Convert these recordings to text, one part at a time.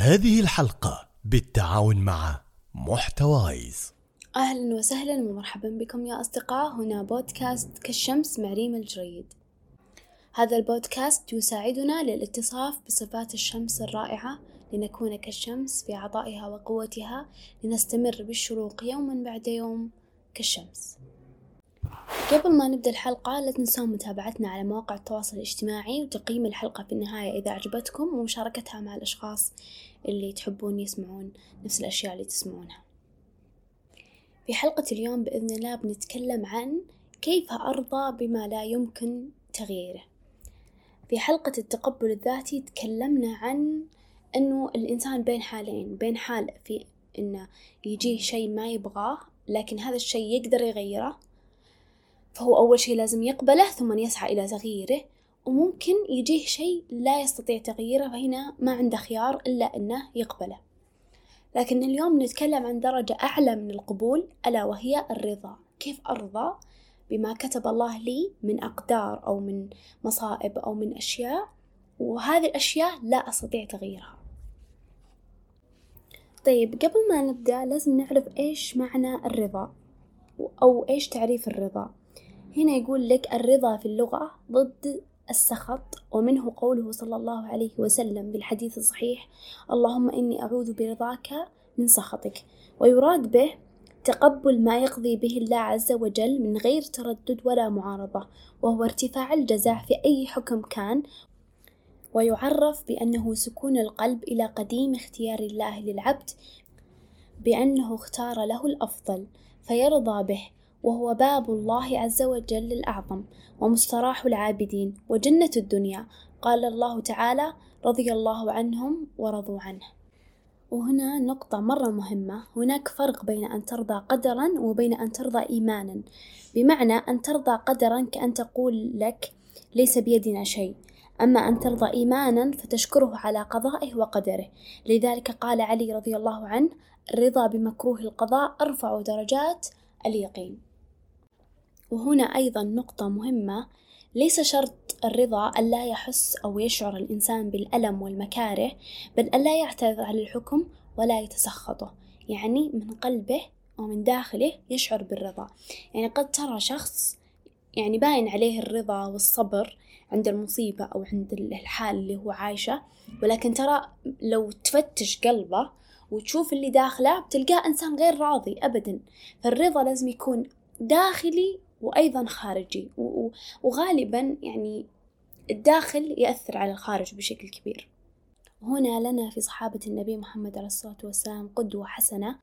هذه الحلقة بالتعاون مع محتوايز. أهلا وسهلا ومرحبا بكم يا أصدقاء. هنا بودكاست كالشمس مع ريم الجريد. هذا البودكاست يساعدنا للاتصاف بصفات الشمس الرائعة لنكون كالشمس في عطائها وقوتها لنستمر بالشروق يوما بعد يوم كالشمس. قبل ما نبدأ الحلقة لا تنسون متابعتنا على مواقع التواصل الاجتماعي وتقييم الحلقة في النهاية إذا أعجبتكم ومشاركتها مع الأشخاص اللي تحبون يسمعون نفس الأشياء اللي تسمعونها. في حلقة اليوم بإذن الله بنتكلم عن كيف أرضى بما لا يمكن تغييره. في حلقة التقبل الذاتي تكلمنا عن أنه الإنسان بين حالين بين حال في أنه يجيه شيء ما يبغاه لكن هذا الشيء يقدر يغيره. فهو أول شيء لازم يقبله ثم يسعى إلى تغييره. وممكن يجيه شيء لا يستطيع تغييره فهنا ما عنده خيار إلا أنه يقبله. لكن اليوم نتكلم عن درجة أعلى من القبول ألا وهي الرضا. كيف أرضى؟ بما كتب الله لي من أقدار أو من مصائب أو من أشياء وهذه الأشياء لا أستطيع تغييرها. طيب قبل ما نبدأ لازم نعرف إيش معنى الرضا أو إيش تعريف الرضا. هنا يقول لك الرضا في اللغة ضد السخط ومنه قوله صلى الله عليه وسلم بالحديث الصحيح اللهم إني أعوذ برضاك من سخطك. ويراد به تقبل ما يقضي به الله عز وجل من غير تردد ولا معارضة وهو ارتفاع الجزاء في أي حكم كان. ويعرف بأنه سكون القلب إلى قديم اختيار الله للعبد بأنه اختار له الأفضل فيرضى به. وهو باب الله عز وجل الأعظم ومستراح العابدين وجنة الدنيا. قال الله تعالى رضي الله عنهم ورضوا عنه. وهنا نقطة مرة مهمة. هناك فرق بين أن ترضى قدرا وبين أن ترضى إيمانا. بمعنى أن ترضى قدرا كأن تقول لك ليس بيدنا شيء. أما أن ترضى إيمانا فتشكره على قضائه وقدره. لذلك قال علي رضي الله عنه الرضا بمكروه القضاء أرفع درجات اليقين. وهنا أيضا نقطة مهمة. ليس شرط الرضا ألا يحس أو يشعر الإنسان بالألم والمكاره بل ألا يعترض على الحكم ولا يتسخطه. يعني من قلبه ومن داخله يشعر بالرضا. يعني قد ترى شخص يعني باين عليه الرضا والصبر عند المصيبة أو عند الحال اللي هو عايشه ولكن ترى لو تفتش قلبه وتشوف اللي داخله بتلقاه إنسان غير راضي أبدا. فالرضا لازم يكون داخلي وأيضا خارجي. وغالبا يعني الداخل يأثر على الخارج بشكل كبير. هنا لنا في صحابة النبي محمد عليه الصلاة والسلام قدوة حسنة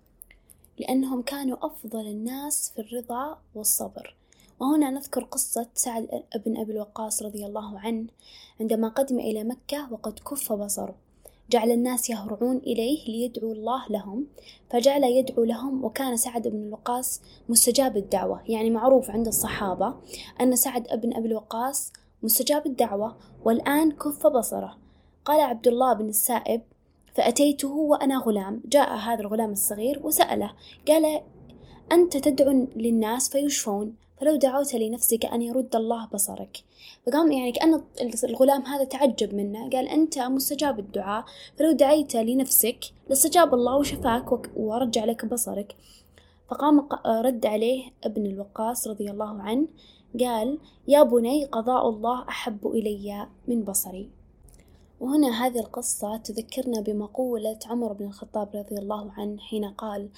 لأنهم كانوا أفضل الناس في الرضا والصبر. وهنا نذكر قصة سعد بن أبي الوقاص رضي الله عنه عندما قدم إلى مكة وقد كف بصره. جعل الناس يهرعون إليه ليدعوا الله لهم. فجعل يدعو لهم وكان سعد بن الوقاص مستجاب الدعوة. يعني معروف عند الصحابة أن سعد بن أبي الوقاص مستجاب الدعوة والآن كف بصره. قال عبد الله بن السائب فأتيته وأنا غلام. جاء هذا الغلام الصغير وسأله قال أنت تدعو للناس فيشفون. فلو دعوت لنفسك أن يرد الله بصرك. فقام يعني كأن الغلام هذا تعجب منه قال أنت مستجاب الدعاء فلو دعيت لنفسك لاستجاب الله وشفاك ورجع لك بصرك. فقام رد عليه ابن الوقاص رضي الله عنه قال يا بني قضاء الله أحب إلي من بصري. وهنا هذه القصة تذكرنا بمقولة عمر بن الخطاب رضي الله عنه حين قال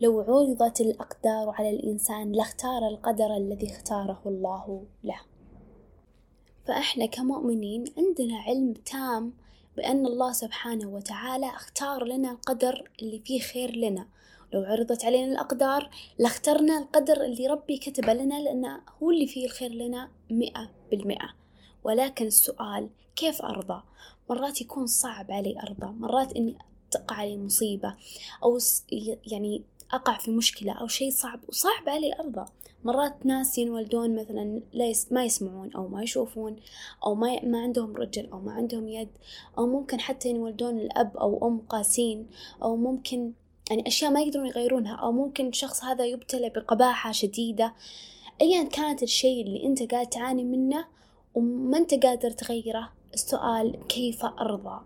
لو عرضت الأقدار على الإنسان لاختار القدر الذي اختاره الله له. فإحنا كمؤمنين عندنا علم تام بأن الله سبحانه وتعالى اختار لنا القدر اللي فيه خير لنا. لو عرضت علينا الأقدار لاخترنا القدر اللي ربي كتبه لنا لأنه هو اللي فيه الخير لنا مئة بالمئة. ولكن السؤال كيف أرضى؟ مرات يكون صعب علي أرضى مرات إني تقع علي مصيبة أو يعني أقع في مشكلة أو شيء صعب وصعب علي أرضى. مرات ناس ينولدون مثلا لا يس ما يسمعون أو ما يشوفون أو ما, ما عندهم رجل أو ما عندهم يد أو ممكن حتى ينولدون الأب أو أم قاسين أو ممكن يعني أشياء ما يقدرون يغيرونها أو ممكن الشخص هذا يبتلى بقباحة شديدة. أيا كانت الشيء اللي أنت قاعد تعاني منه وما أنت قادر تغيره السؤال كيف أرضى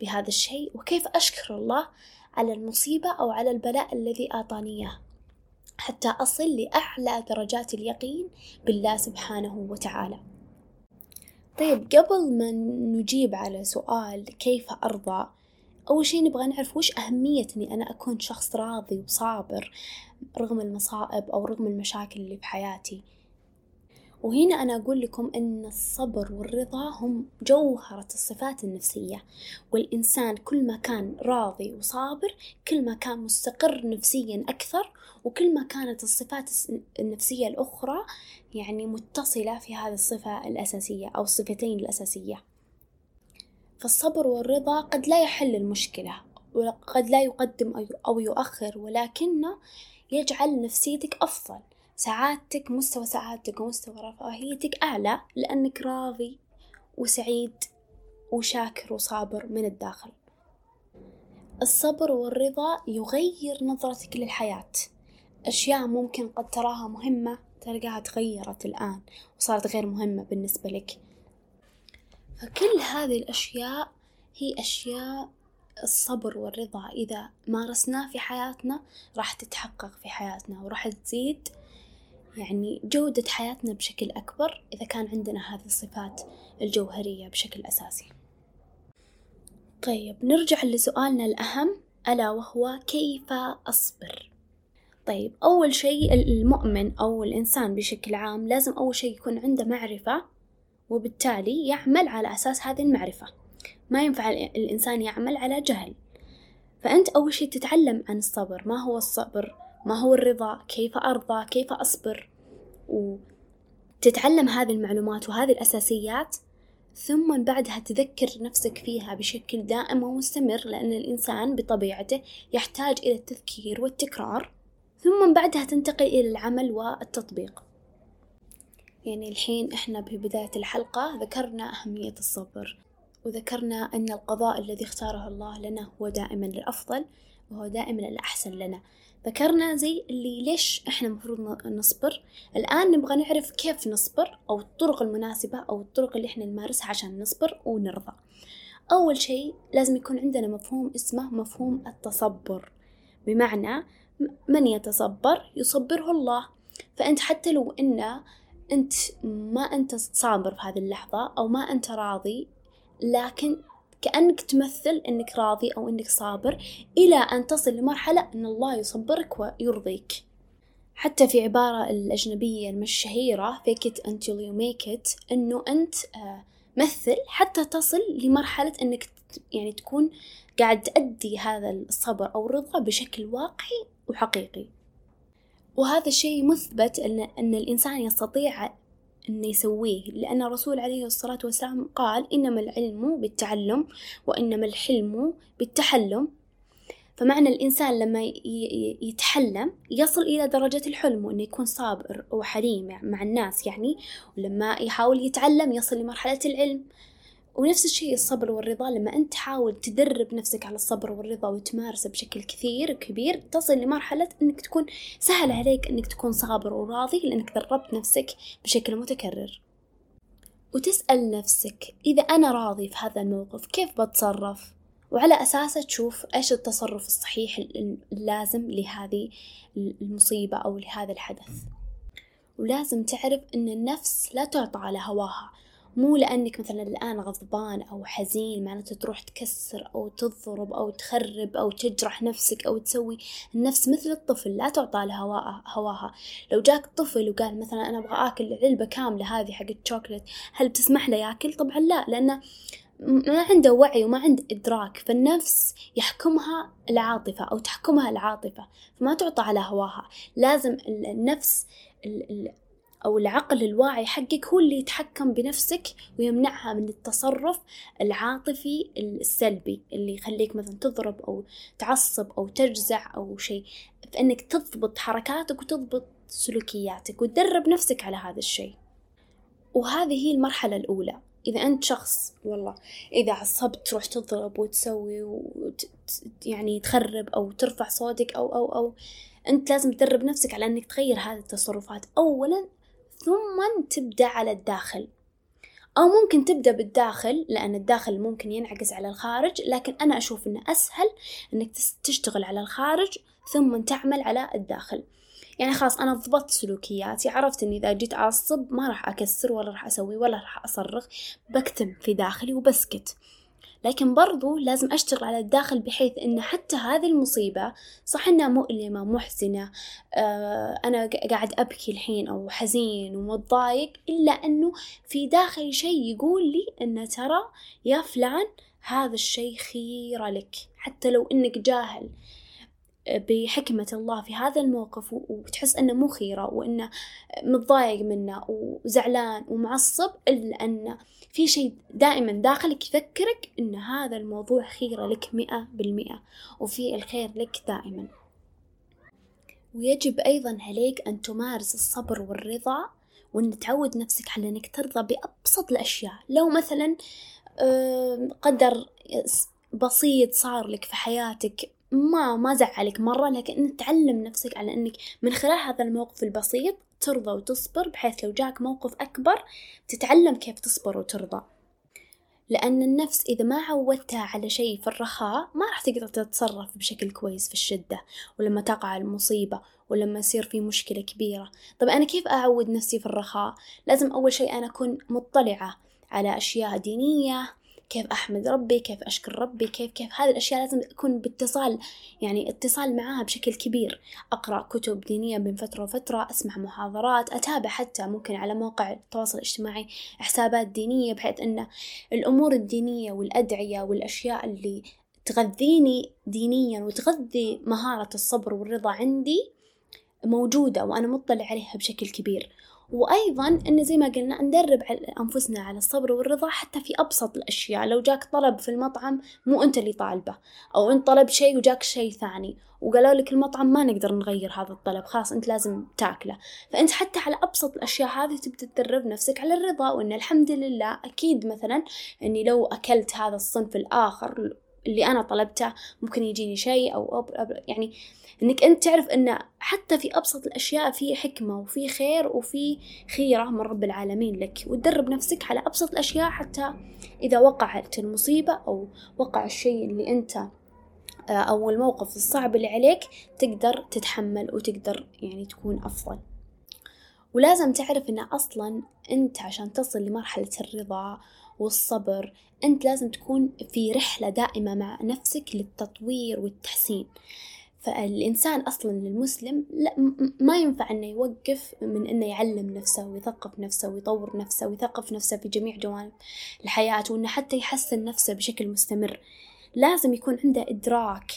بهذا الشيء وكيف أشكر الله على المصيبة أو على البلاء الذي أعطاني إياه حتى أصل لأعلى درجات اليقين بالله سبحانه وتعالى. طيب قبل ما نجيب على سؤال كيف أرضى أول شي نبغى نعرف وش أهمية إني أنا أكون شخص راضي وصابر رغم المصائب أو رغم المشاكل اللي في حياتي. وهنا أنا أقول لكم أن الصبر والرضا هم جوهرة الصفات النفسية والإنسان كل ما كان راضي وصابر كل ما كان مستقر نفسيا أكثر وكل ما كانت الصفات النفسية الأخرى يعني متصلة في هذه الصفة الأساسية أو الصفتين الأساسية. فالصبر والرضا قد لا يحل المشكلة وقد لا يقدم أو يؤخر ولكنه يجعل نفسيتك أفضل. سعادتك مستوى سعادتك ومستوى رفاهيتك أعلى لأنك راضي وسعيد وشاكر وصابر من الداخل. الصبر والرضا يغير نظرتك للحياة. أشياء ممكن قد تراها مهمة تلقاها تغيرت الآن وصارت غير مهمة بالنسبة لك. فكل هذه الأشياء هي أشياء الصبر والرضا. إذا مارسناه في حياتنا راح تتحقق في حياتنا وراح تزيد يعني جودة حياتنا بشكل أكبر إذا كان عندنا هذه الصفات الجوهرية بشكل أساسي. طيب نرجع لسؤالنا الأهم ألا وهو كيف أصبر؟ طيب أول شيء المؤمن أو الإنسان بشكل عام لازم أول شيء يكون عنده معرفة وبالتالي يعمل على أساس هذه المعرفة. ما ينفع الإنسان يعمل على جهل. فأنت أول شيء تتعلم عن الصبر. ما هو الصبر؟ ما هو الرضا؟ كيف أرضى؟ كيف أصبر؟ وتتعلم هذه المعلومات وهذه الأساسيات ثم بعدها تذكر نفسك فيها بشكل دائم ومستمر لأن الإنسان بطبيعته يحتاج إلى التذكير والتكرار ثم بعدها تنتقل إلى العمل والتطبيق. يعني الحين إحنا ببداية الحلقة ذكرنا أهمية الصبر وذكرنا أن القضاء الذي اختاره الله لنا هو دائما الأفضل وهو دائما الأحسن لنا. ذكرنا زي اللي ليش إحنا المفروض نصبر. الآن نبغى نعرف كيف نصبر أو الطرق المناسبة أو الطرق اللي إحنا نمارسها عشان نصبر ونرضى. أول شيء لازم يكون عندنا مفهوم اسمه مفهوم التصبر. بمعنى من يتصبر؟ يصبره الله. فأنت حتى لو إن أنت ما أنت صابر في هذه اللحظة أو ما أنت راضي لكن كأنك تمثل أنك راضي أو أنك صابر إلى أن تصل لمرحلة أن الله يصبرك ويرضيك. حتى في عبارة الأجنبية الشهيرة fake it until you make it أنه أنت آه، مثل حتى تصل لمرحلة أنك يعني تكون قاعد تأدي هذا الصبر أو الرضا بشكل واقعي وحقيقي. وهذا الشيء مثبت أن, أن الإنسان يستطيع أن يسويه. لأن الرسول عليه الصلاة والسلام قال إنما العلم بالتعلم وإنما الحلم بالتحلم. فمعنى الإنسان لما يتحلم يصل إلى درجة الحلم وإنه يكون صابر وحليم مع الناس يعني. ولما يحاول يتعلم يصل لمرحلة العلم. ونفس الشيء الصبر والرضا لما أنت تحاول تدرب نفسك على الصبر والرضا وتمارسه بشكل كثير كبير تصل لمرحلة أنك تكون سهل عليك أنك تكون صابر وراضي لأنك دربت نفسك بشكل متكرر. وتسأل نفسك إذا أنا راضي في هذا الموقف كيف بتصرف؟ وعلى أساسه تشوف إيش التصرف الصحيح اللازم لهذه المصيبة أو لهذا الحدث. ولازم تعرف أن النفس لا تعطى على هواها. مو لأنك مثلا الآن غضبان أو حزين معناته تروح تكسر أو تضرب أو تخرب أو تجرح نفسك أو تسوي النفس مثل الطفل لا تعطى لها هواها. لو جاك طفل وقال مثلا أنا أبغى آكل علبة كاملة هذه حق الشوكولات هل بتسمح له ياكل؟ طبعا لا لأنه ما عنده وعي وما عنده إدراك فالنفس يحكمها العاطفة أو تحكمها العاطفة فما تعطى على هواها. لازم النفس أو العقل الواعي حقك هو اللي يتحكم بنفسك ويمنعها من التصرف العاطفي السلبي اللي يخليك مثلا تضرب أو تعصب أو تجزع أو شيء. فإنك تضبط حركاتك وتضبط سلوكياتك وتدرب نفسك على هذا الشيء. وهذه هي المرحلة الأولى. إذا أنت شخص والله إذا عصبت تروح تضرب وتسوي وت... يعني تخرب أو ترفع صوتك أو أو أو أنت لازم تدرب نفسك على أنك تغير هذه التصرفات. أولا ثم تبدأ على الداخل. أو ممكن تبدأ بالداخل لأن الداخل ممكن ينعكس على الخارج لكن أنا أشوف أنه أسهل أنك تشتغل على الخارج ثم تعمل على الداخل. يعني خلاص أنا ضبطت سلوكياتي عرفت إني إذا جيت أعصب ما راح أكسر ولا راح أسوي ولا راح أصرخ. بكتم في داخلي وبسكت. لكن برضو لازم أشتغل على الداخل بحيث إن حتى هذه المصيبة صح إنها مؤلمة محزنة آه أنا قاعد أبكي الحين أو حزين ومتضايق إلا إنه في داخلي شيء يقول لي إن ترى يا فلان هذا الشيء خيرة لك حتى لو إنك جاهل. بحكمة الله في هذا الموقف وتحس أنه مو خيرة وأنه متضايق منه وزعلان ومعصب إلا أنه في شيء دائما داخلك يذكرك أن هذا الموضوع خيرة لك مئة بالمئة وفي الخير لك دائما. ويجب أيضا عليك أن تمارس الصبر والرضا وأن تعود نفسك على أنك ترضى بأبسط الأشياء. لو مثلا قدر بسيط صار لك في حياتك ما ما زعلك مرة لكن تعلم نفسك على أنك من خلال هذا الموقف البسيط ترضى وتصبر بحيث لو جاك موقف أكبر تتعلم كيف تصبر وترضى. لأن النفس إذا ما عودتها على شيء في الرخاء ما راح تقدر تتصرف بشكل كويس في الشدة ولما تقع المصيبة ولما يصير في مشكلة كبيرة. طب أنا كيف أعود نفسي في الرخاء؟ لازم أول شيء أنا أكون مطلعة على أشياء دينية كيف أحمد ربي كيف أشكر ربي كيف كيف. هذه الأشياء لازم أكون باتصال يعني اتصال معاها بشكل كبير. أقرأ كتب دينية بين فترة وفترة أسمع محاضرات أتابع حتى ممكن على مواقع التواصل الاجتماعي حسابات دينية بحيث أن الأمور الدينية والأدعية والأشياء اللي تغذيني دينيا وتغذي مهارة الصبر والرضا عندي موجودة وأنا مطلع عليها بشكل كبير. وأيضا إن زي ما قلنا ندرب أنفسنا على الصبر والرضا حتى في أبسط الأشياء. لو جاك طلب في المطعم مو أنت اللي طالبه. أو أنت طلبت شيء وجاك شيء ثاني. وقالوا لك المطعم ما نقدر نغير هذا الطلب. خلاص أنت لازم تاكله. فأنت حتى على أبسط الأشياء هذه تبدأ تدرب نفسك على الرضا وإن الحمد لله أكيد مثلا إني لو أكلت هذا الصنف الآخر اللي أنا طلبته ممكن يجيني شيء أو, أو يعني إنك أنت تعرف إن حتى في أبسط الأشياء في حكمة وفي خير وفي خيرة من رب العالمين لك وتدرب نفسك على أبسط الأشياء حتى إذا وقعت المصيبة أو وقع الشيء اللي أنت آه، أو الموقف الصعب اللي عليك تقدر تتحمل وتقدر يعني تكون أفضل. ولازم تعرف إن أصلا أنت عشان تصل لمرحلة الرضا والصبر. أنت لازم تكون في رحلة دائمة مع نفسك للتطوير والتحسين. فالإنسان أصلا المسلم لا ما ينفع إنه يوقف من إنه يعلم نفسه ويثقف نفسه ويطور نفسه ويثقف نفسه في جميع جوانب الحياة وإنه حتى يحسن نفسه بشكل مستمر. لازم يكون عنده إدراك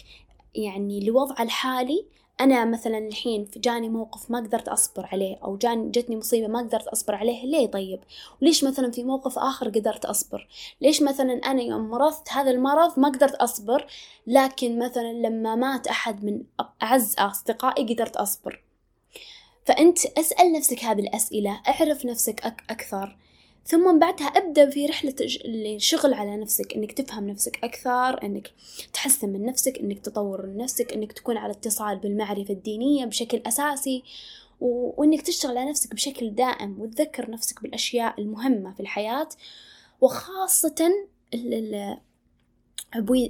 يعني لوضعه الحالي أنا مثلا الحين جاني موقف ما قدرت أصبر عليه أو جاني جتني مصيبة ما قدرت أصبر عليه ليه طيب؟ وليش مثلا في موقف آخر قدرت أصبر؟ ليش مثلا أنا يوم مرضت هذا المرض ما قدرت أصبر لكن مثلا لما مات أحد من أعز أصدقائي قدرت أصبر؟ فأنت اسأل نفسك هذه الأسئلة اعرف نفسك أك أكثر. ثم بعدها أبدأ في رحلة الشغل على نفسك إنك تفهم نفسك أكثر إنك تحسن من نفسك إنك تطور من نفسك إنك تكون على اتصال بالمعرفة الدينية بشكل أساسي وإنك تشتغل على نفسك بشكل دائم وتذكر نفسك بالأشياء المهمة في الحياة وخاصة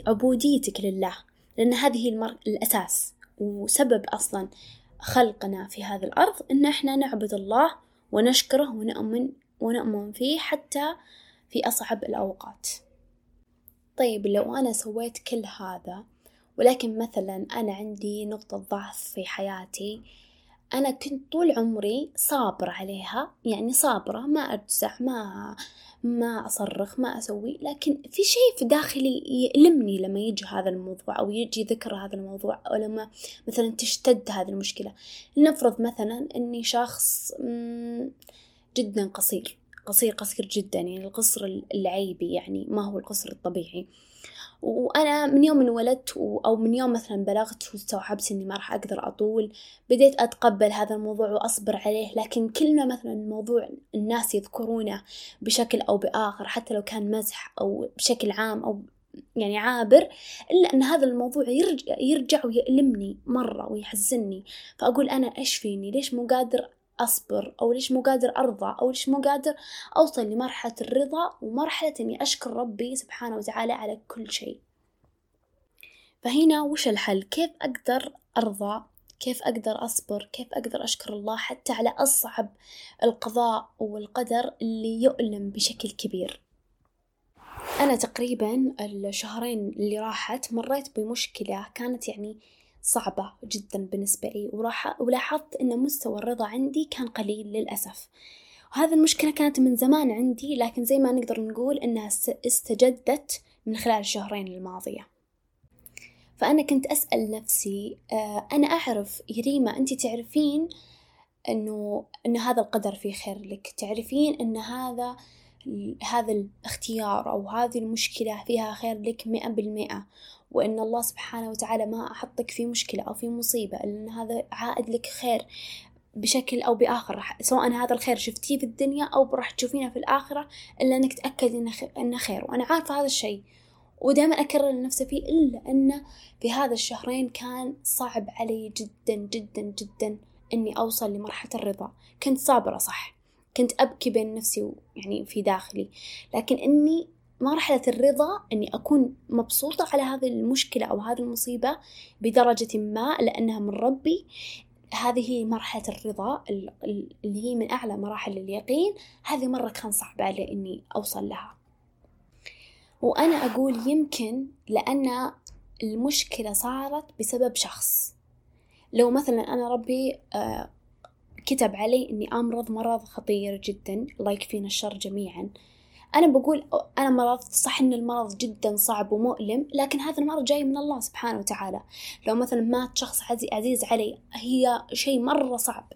عبوديتك لله لأن هذه المر... الأساس وسبب أصلا خلقنا في هذه الأرض إن إحنا نعبد الله ونشكره ونؤمن ونؤمن فيه حتى في أصعب الأوقات. طيب لو أنا سويت كل هذا ولكن مثلا أنا عندي نقطة ضعف في حياتي أنا كنت طول عمري صابرة عليها يعني صابرة ما أجزع ما ما أصرخ ما أسوي لكن في شيء في داخلي يألمني لما يجي هذا الموضوع أو يجي ذكر هذا الموضوع أو لما مثلا تشتد هذه المشكلة. لنفرض مثلا أني شخص جدا قصير قصير قصير جدا يعني القصر العيبي يعني ما هو القصر الطبيعي. وأنا من يوم انولدت أو من يوم مثلا بلغت واستوعبت إني ما راح أقدر أطول بديت أتقبل هذا الموضوع وأصبر عليه. لكن كل ما مثلا الموضوع الناس يذكرونه بشكل أو بآخر حتى لو كان مزح أو بشكل عام أو يعني عابر إلا أن هذا الموضوع يرجع, يرجع ويألمني مرة ويحزني فأقول أنا إيش فيني؟ ليش مو قادر أصبر أو ليش مو قادر أرضى أو ليش مو قادر أوصل لمرحلة الرضا ومرحلة إني أشكر ربي سبحانه وتعالى على كل شيء. فهنا وش الحل؟ كيف أقدر أرضى؟ كيف أقدر أصبر؟ كيف أقدر أشكر الله حتى على أصعب القضاء والقدر اللي يؤلم بشكل كبير؟ أنا تقريبا الشهرين اللي راحت مريت بمشكلة كانت يعني صعبة جدا بالنسبة لي وراح ولاحظت أن مستوى الرضا عندي كان قليل للأسف. وهذه المشكلة كانت من زمان عندي لكن زي ما نقدر نقول أنها استجدت من خلال الشهرين الماضية. فأنا كنت أسأل نفسي آه، أنا أعرف يريما أنت تعرفين أنه أن هذا القدر فيه خير لك؟ تعرفين أن هذا هذا الاختيار أو هذه المشكلة فيها خير لك مئة بالمئة؟ وإن الله سبحانه وتعالى ما أحطك في مشكلة أو في مصيبة لأن هذا عائد لك خير بشكل أو بآخر. سواء هذا الخير شفتيه في الدنيا أو راح تشوفينه في الآخرة إلا إنك تأكد إنه خير, إنه خير. وأنا عارفة هذا الشيء ودائما أكرر لنفسي فيه إلا أنه في هذا الشهرين كان صعب علي جدا جدا جدا إني أوصل لمرحلة الرضا. كنت صابرة صح. كنت أبكي بين نفسي يعني في داخلي. لكن إني مرحلة الرضا إني أكون مبسوطة على هذه المشكلة أو هذه المصيبة بدرجة ما لأنها من ربي. هذه هي مرحلة الرضا اللي هي من أعلى مراحل اليقين. هذه مرة كان صعب علي إني أوصل لها. وأنا أقول يمكن لأن المشكلة صارت بسبب شخص. لو مثلا أنا ربي آه، كتب علي إني أمرض مرض خطير جدا. الله يكفينا الشر جميعا. أنا بقول أنا مرضت صح إن المرض جدا صعب ومؤلم لكن هذا المرض جاي من الله سبحانه وتعالى. لو مثلا مات شخص عزيز علي هي شيء مرة صعب.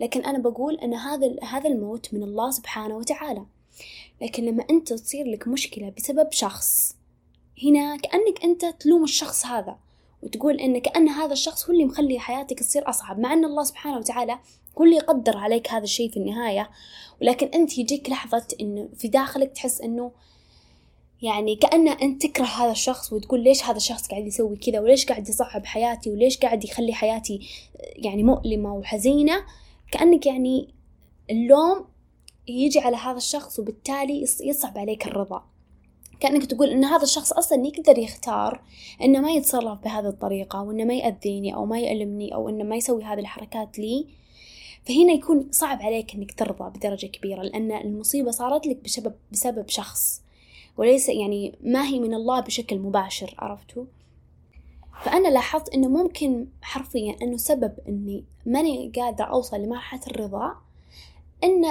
لكن أنا بقول أن هذا هذا الموت من الله سبحانه وتعالى. لكن لما أنت تصير لك مشكلة بسبب شخص هنا كأنك أنت تلوم الشخص هذا. وتقول إن كأن هذا الشخص هو اللي مخلي حياتك تصير أصعب مع أن الله سبحانه وتعالى هو اللي يقدر عليك هذا الشيء في النهاية. ولكن أنت يجيك لحظة إنه في داخلك تحس إنه يعني كأن أنت تكره هذا الشخص وتقول ليش هذا الشخص قاعد يسوي كذا وليش قاعد يصعب حياتي وليش قاعد يخلي حياتي يعني مؤلمة وحزينة. كأنك يعني اللوم يجي على هذا الشخص وبالتالي يصعب عليك الرضا. كأنك تقول إن هذا الشخص أصلا يقدر يختار إنه ما يتصرف بهذه الطريقة وإنه ما يأذيني أو ما يألمني أو إنه ما يسوي هذه الحركات لي فهنا يكون صعب عليك إنك ترضى بدرجة كبيرة لأن المصيبة صارت لك بسبب بسبب شخص وليس يعني ما هي من الله بشكل مباشر عرفتوا فأنا لاحظت إنه ممكن حرفيا إنه سبب إني ماني قادرة أوصل لمرحلة الرضا إن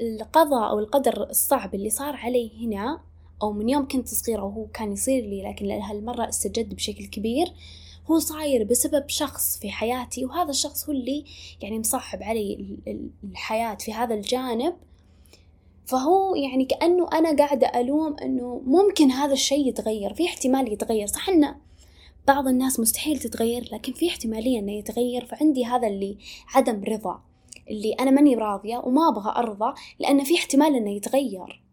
القضاء أو القدر الصعب اللي صار علي هنا أو من يوم كنت صغيرة وهو كان يصير لي لكن هالمرة استجد بشكل كبير. هو صاير بسبب شخص في حياتي وهذا الشخص هو اللي يعني مصاحب علي الحياة في هذا الجانب. فهو يعني كأنه أنا قاعدة ألوم أنه ممكن هذا الشيء يتغير في احتمال يتغير. صح أنه بعض الناس مستحيل تتغير لكن في احتمالية أنه يتغير. فعندي هذا اللي عدم رضا اللي أنا ماني راضية وما أبغى أرضى لأن في احتمال أنه يتغير.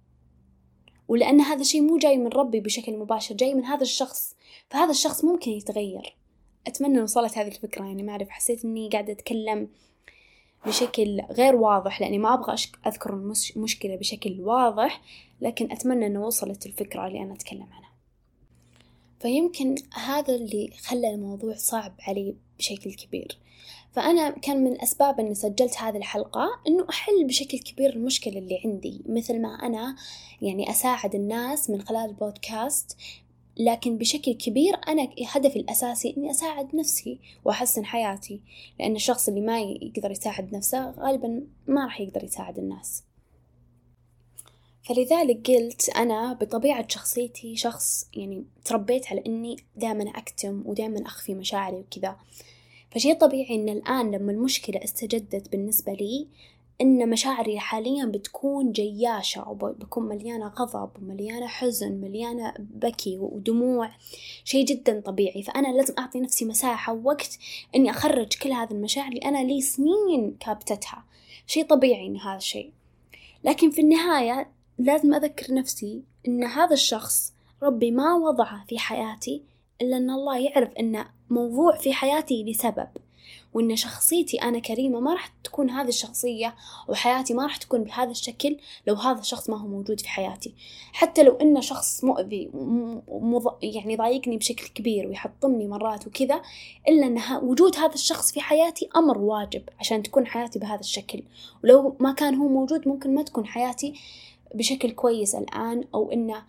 ولأن هذا الشيء مو جاي من ربي بشكل مباشر جاي من هذا الشخص. فهذا الشخص ممكن يتغير. أتمنى وصلت هذه الفكرة يعني ما أعرف حسيت إني قاعدة أتكلم بشكل غير واضح لأني ما أبغى أذكر المشكلة بشكل واضح لكن أتمنى أنه وصلت الفكرة اللي أنا أتكلم عنها. فيمكن هذا اللي خلى الموضوع صعب علي بشكل كبير. فأنا كان من أسباب أني سجلت هذه الحلقة أنه أحل بشكل كبير المشكلة اللي عندي مثل ما أنا يعني أساعد الناس من خلال البودكاست لكن بشكل كبير أنا هدفي الأساسي إني أساعد نفسي وأحسن حياتي لأن الشخص اللي ما يقدر يساعد نفسه غالبا ما راح يقدر يساعد الناس. فلذلك قلت أنا بطبيعة شخصيتي شخص يعني تربيت على إني دائما أكتم ودائما أخفي مشاعري وكذا. فشي طبيعي إن الآن لما المشكلة استجدت بالنسبة لي إن مشاعري حاليا بتكون جياشة وبكون مليانة غضب ومليانة حزن مليانة بكي ودموع. شيء جدا طبيعي. فأنا لازم أعطي نفسي مساحة ووقت إني أخرج كل هذه المشاعر اللي أنا لي سنين كابتتها. شيء طبيعي إن هذا الشيء لكن في النهاية لازم أذكر نفسي إن هذا الشخص ربي ما وضعه في حياتي إلا أن الله يعرف أن موضوع في حياتي لسبب وإن شخصيتي أنا كريمة ما راح تكون هذه الشخصية وحياتي ما راح تكون بهذا الشكل لو هذا الشخص ما هو موجود في حياتي. حتى لو إنه شخص مؤذي ومض... يعني ضايقني بشكل كبير ويحطمني مرات وكذا إلا أن وجود هذا الشخص في حياتي أمر واجب عشان تكون حياتي بهذا الشكل. ولو ما كان هو موجود ممكن ما تكون حياتي بشكل كويس الآن أو إنه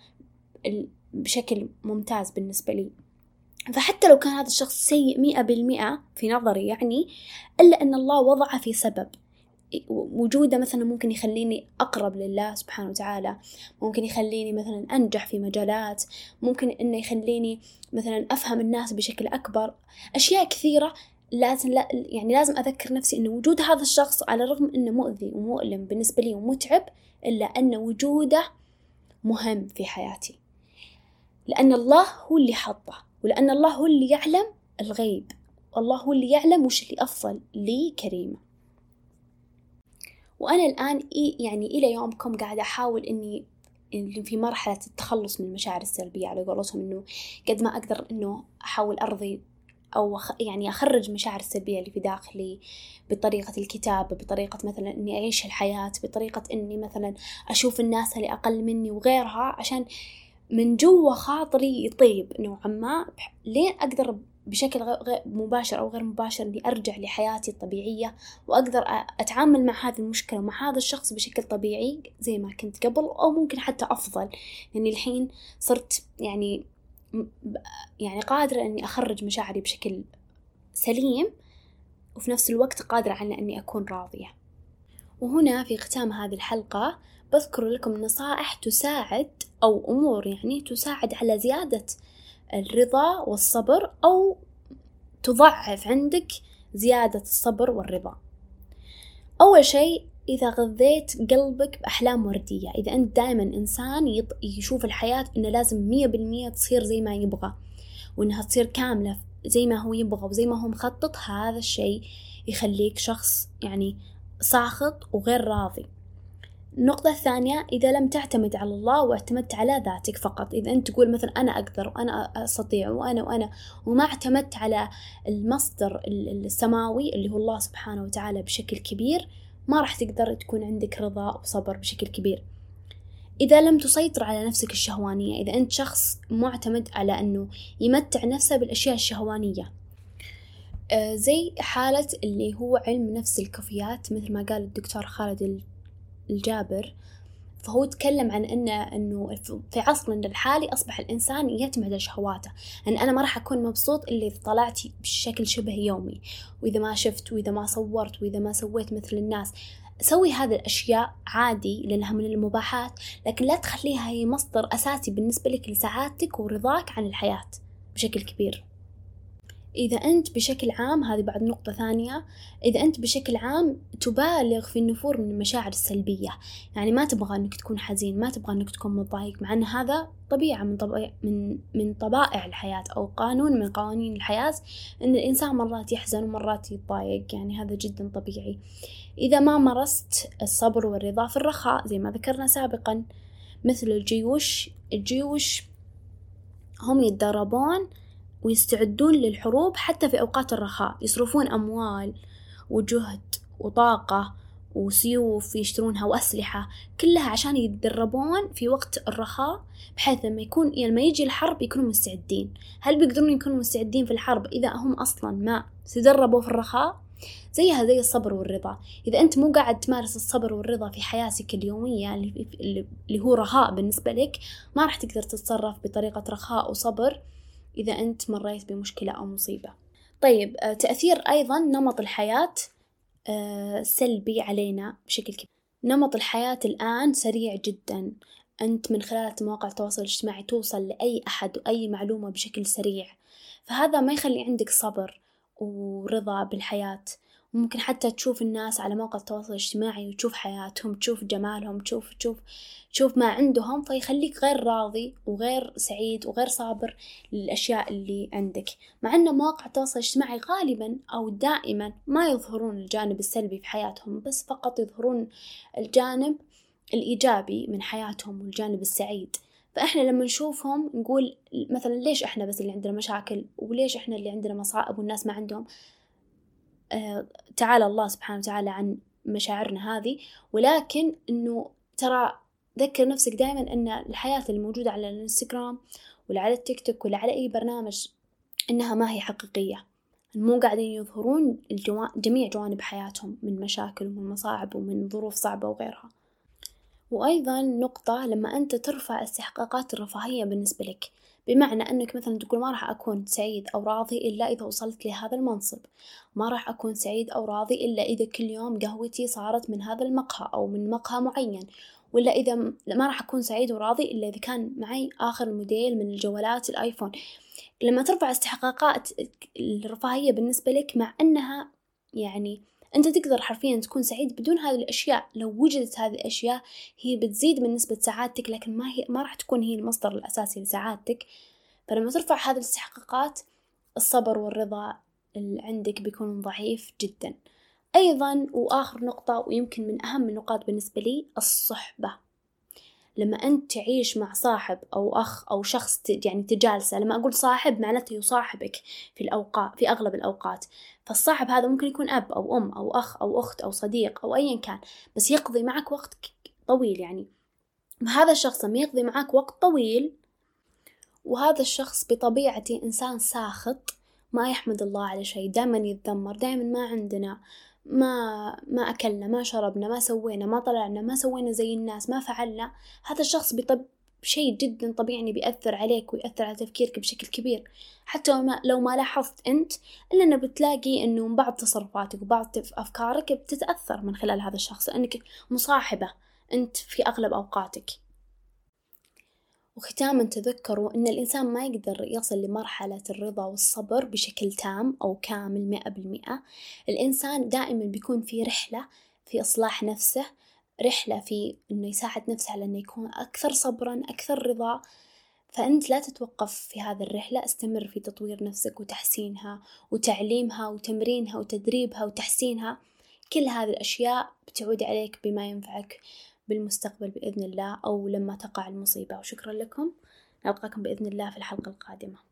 بشكل ممتاز بالنسبة لي. فحتى لو كان هذا الشخص سيء مئة بالمئة في نظري يعني إلا أن الله وضعه في سبب. وجوده مثلا ممكن يخليني أقرب لله سبحانه وتعالى ممكن يخليني مثلا أنجح في مجالات ممكن إنه يخليني مثلا أفهم الناس بشكل أكبر. أشياء كثيرة لازم لا يعني لازم أذكر نفسي إن وجود هذا الشخص على الرغم إنه مؤذي ومؤلم بالنسبة لي ومتعب إلا أن وجوده مهم في حياتي. لأن الله هو اللي حطه ولأن الله هو اللي يعلم الغيب. الله هو اللي يعلم وش اللي أفضل لي كريمة وأنا الآن يعني إلى يومكم قاعدة أحاول إني في مرحلة التخلص من المشاعر السلبية على قولتهم إنه قد ما أقدر إنه أحاول أرضي أو يعني أخرج مشاعر السلبية اللي في داخلي بطريقة الكتابة بطريقة مثلا إني أعيش الحياة بطريقة إني مثلا أشوف الناس اللي أقل مني وغيرها عشان من جوا خاطري يطيب نوعا ما. لين أقدر بشكل غير مباشر أو غير مباشر إني أرجع لحياتي الطبيعية وأقدر أتعامل مع هذه المشكلة ومع هذا الشخص بشكل طبيعي زي ما كنت قبل أو ممكن حتى أفضل؟ لأني الحين صرت يعني يعني قادرة إني أخرج مشاعري بشكل سليم وفي نفس الوقت قادرة على إني أكون راضية. وهنا في ختام هذه الحلقة بذكر لكم نصائح تساعد أو أمور يعني تساعد على زيادة الرضا والصبر أو تضعف عندك زيادة الصبر والرضا. أول شيء إذا غذيت قلبك بأحلام وردية. إذا أنت دائما إنسان يشوف الحياة إنه لازم مية بالمية تصير زي ما يبغى وإنها تصير كاملة زي ما هو يبغى وزي ما هو مخطط هذا الشيء يخليك شخص يعني ساخط وغير راضي. النقطة الثانية إذا لم تعتمد على الله واعتمدت على ذاتك فقط. إذا أنت تقول مثلا أنا أقدر وأنا أستطيع وأنا وأنا وما اعتمدت على المصدر السماوي اللي هو الله سبحانه وتعالى بشكل كبير ما راح تقدر تكون عندك رضا وصبر بشكل كبير. إذا لم تسيطر على نفسك الشهوانية إذا أنت شخص معتمد على أنه يمتع نفسه بالأشياء الشهوانية. آه، زي حالة اللي هو علم نفس الكافيات مثل ما قال الدكتور خالد الجابر فهو تكلم عن إنه إنه في عصرنا الحالي أصبح الإنسان يعتمد على شهواته. ان أنا ما راح أكون مبسوط إلا إذا طلعت بشكل شبه يومي وإذا ما شفت وإذا ما صورت وإذا ما سويت مثل الناس. سوي هذه الأشياء عادي لأنها من المباحات لكن لا تخليها هي مصدر أساسي بالنسبة لك لسعادتك ورضاك عن الحياة بشكل كبير. إذا أنت بشكل عام هذه بعد نقطة ثانية إذا أنت بشكل عام تبالغ في النفور من المشاعر السلبية. يعني ما تبغى أنك تكون حزين ما تبغى أنك تكون متضايق مع أن هذا طبيعة من طبيعة من من طبائع الحياة أو قانون من قوانين الحياة أن الإنسان مرات يحزن ومرات يتضايق. يعني هذا جدا طبيعي. إذا ما مارست الصبر والرضا في الرخاء زي ما ذكرنا سابقا مثل الجيوش الجيوش هم يتدربون ويستعدون للحروب حتى في أوقات الرخاء. يصرفون أموال وجهد وطاقة وسيوف يشترونها وأسلحة كلها عشان يتدربون في وقت الرخاء بحيث لما يكون لما يجي الحرب يكونوا مستعدين. هل بيقدرون يكونوا مستعدين في الحرب إذا هم أصلا ما تدربوا في الرخاء؟ زيها زي الصبر والرضا. إذا أنت مو قاعد تمارس الصبر والرضا في حياتك اليومية اللي هو رخاء بالنسبة لك ما راح تقدر تتصرف بطريقة رخاء وصبر. إذا أنت مريت بمشكلة أو مصيبة. طيب آه، تأثير أيضا نمط الحياة آه، سلبي علينا بشكل كبير. نمط الحياة الآن سريع جدا. أنت من خلال مواقع التواصل الاجتماعي توصل لأي أحد وأي معلومة بشكل سريع. فهذا ما يخلي عندك صبر ورضا بالحياة. ممكن حتى تشوف الناس على موقع التواصل الاجتماعي وتشوف حياتهم تشوف جمالهم تشوف تشوف تشوف ما عندهم فيخليك غير راضي وغير سعيد وغير صابر للأشياء اللي عندك. مع أن مواقع التواصل الاجتماعي غالبا أو دائما ما يظهرون الجانب السلبي في حياتهم بس فقط يظهرون الجانب الإيجابي من حياتهم والجانب السعيد. فإحنا لما نشوفهم نقول مثلا ليش إحنا بس اللي عندنا مشاكل؟ وليش إحنا اللي عندنا مصائب والناس ما عندهم؟ تعالى الله سبحانه وتعالى عن مشاعرنا هذه. ولكن إنه ترى ذكر نفسك دائما أن الحياة الموجودة على الإنستغرام ولا على التيك توك ولا على أي برنامج إنها ما هي حقيقية. مو قاعدين يظهرون الجوا... جميع جوانب حياتهم من مشاكل ومن مصاعب ومن ظروف صعبة وغيرها. وأيضا نقطة لما أنت ترفع استحقاقات الرفاهية بالنسبة لك بمعنى أنك مثلا تقول ما راح أكون سعيد أو راضي إلا إذا وصلت لهذا المنصب. ما راح أكون سعيد أو راضي إلا إذا كل يوم قهوتي صارت من هذا المقهى أو من مقهى معين ولا إذا ما راح أكون سعيد وراضي إلا إذا كان معي آخر موديل من الجوالات الآيفون. لما ترفع استحقاقات الرفاهية بالنسبة لك مع أنها يعني أنت تقدر حرفيا تكون سعيد بدون هذه الأشياء. لو وجدت هذه الأشياء هي بتزيد من نسبة سعادتك لكن ما هي ما راح تكون هي المصدر الأساسي لسعادتك. فلما ترفع هذه الاستحقاقات الصبر والرضا اللي عندك بيكون ضعيف جدا. أيضا وآخر نقطة ويمكن من أهم النقاط بالنسبة لي الصحبة. لما أنت تعيش مع صاحب أو أخ أو شخص يعني تجالسه لما أقول صاحب معناته يصاحبك في الأوقات في أغلب الأوقات. فالصاحب هذا ممكن يكون أب أو أم أو أخ أو أخت أو صديق أو أيا كان بس يقضي معك وقت طويل يعني. هذا الشخص لما يقضي معك وقت طويل وهذا الشخص بطبيعته إنسان ساخط ما يحمد الله على شيء دائما يتذمر دائما ما عندنا ما ما أكلنا ما شربنا ما سوينا ما طلعنا ما سوينا زي الناس ما فعلنا. هذا الشخص بطب شيء جدا طبيعي بيأثر عليك ويأثر على تفكيرك بشكل كبير. حتى لو ما لاحظت أنت إلا أنه بتلاقي أنه بعض تصرفاتك وبعض أفكارك بتتأثر من خلال هذا الشخص لأنك مصاحبة أنت في أغلب أوقاتك. وختاما تذكروا أن الإنسان ما يقدر يصل لمرحلة الرضا والصبر بشكل تام أو كامل مئة بالمئة. الإنسان دائما بيكون في رحلة في إصلاح نفسه رحلة في إنه يساعد نفسه على إنه يكون أكثر صبرا أكثر رضا. فأنت لا تتوقف في هذه الرحلة استمر في تطوير نفسك وتحسينها وتعليمها وتمرينها وتدريبها وتحسينها. كل هذه الأشياء بتعود عليك بما ينفعك. بالمستقبل بإذن الله أو لما تقع المصيبة. وشكرا لكم. نلقاكم بإذن الله في الحلقة القادمة.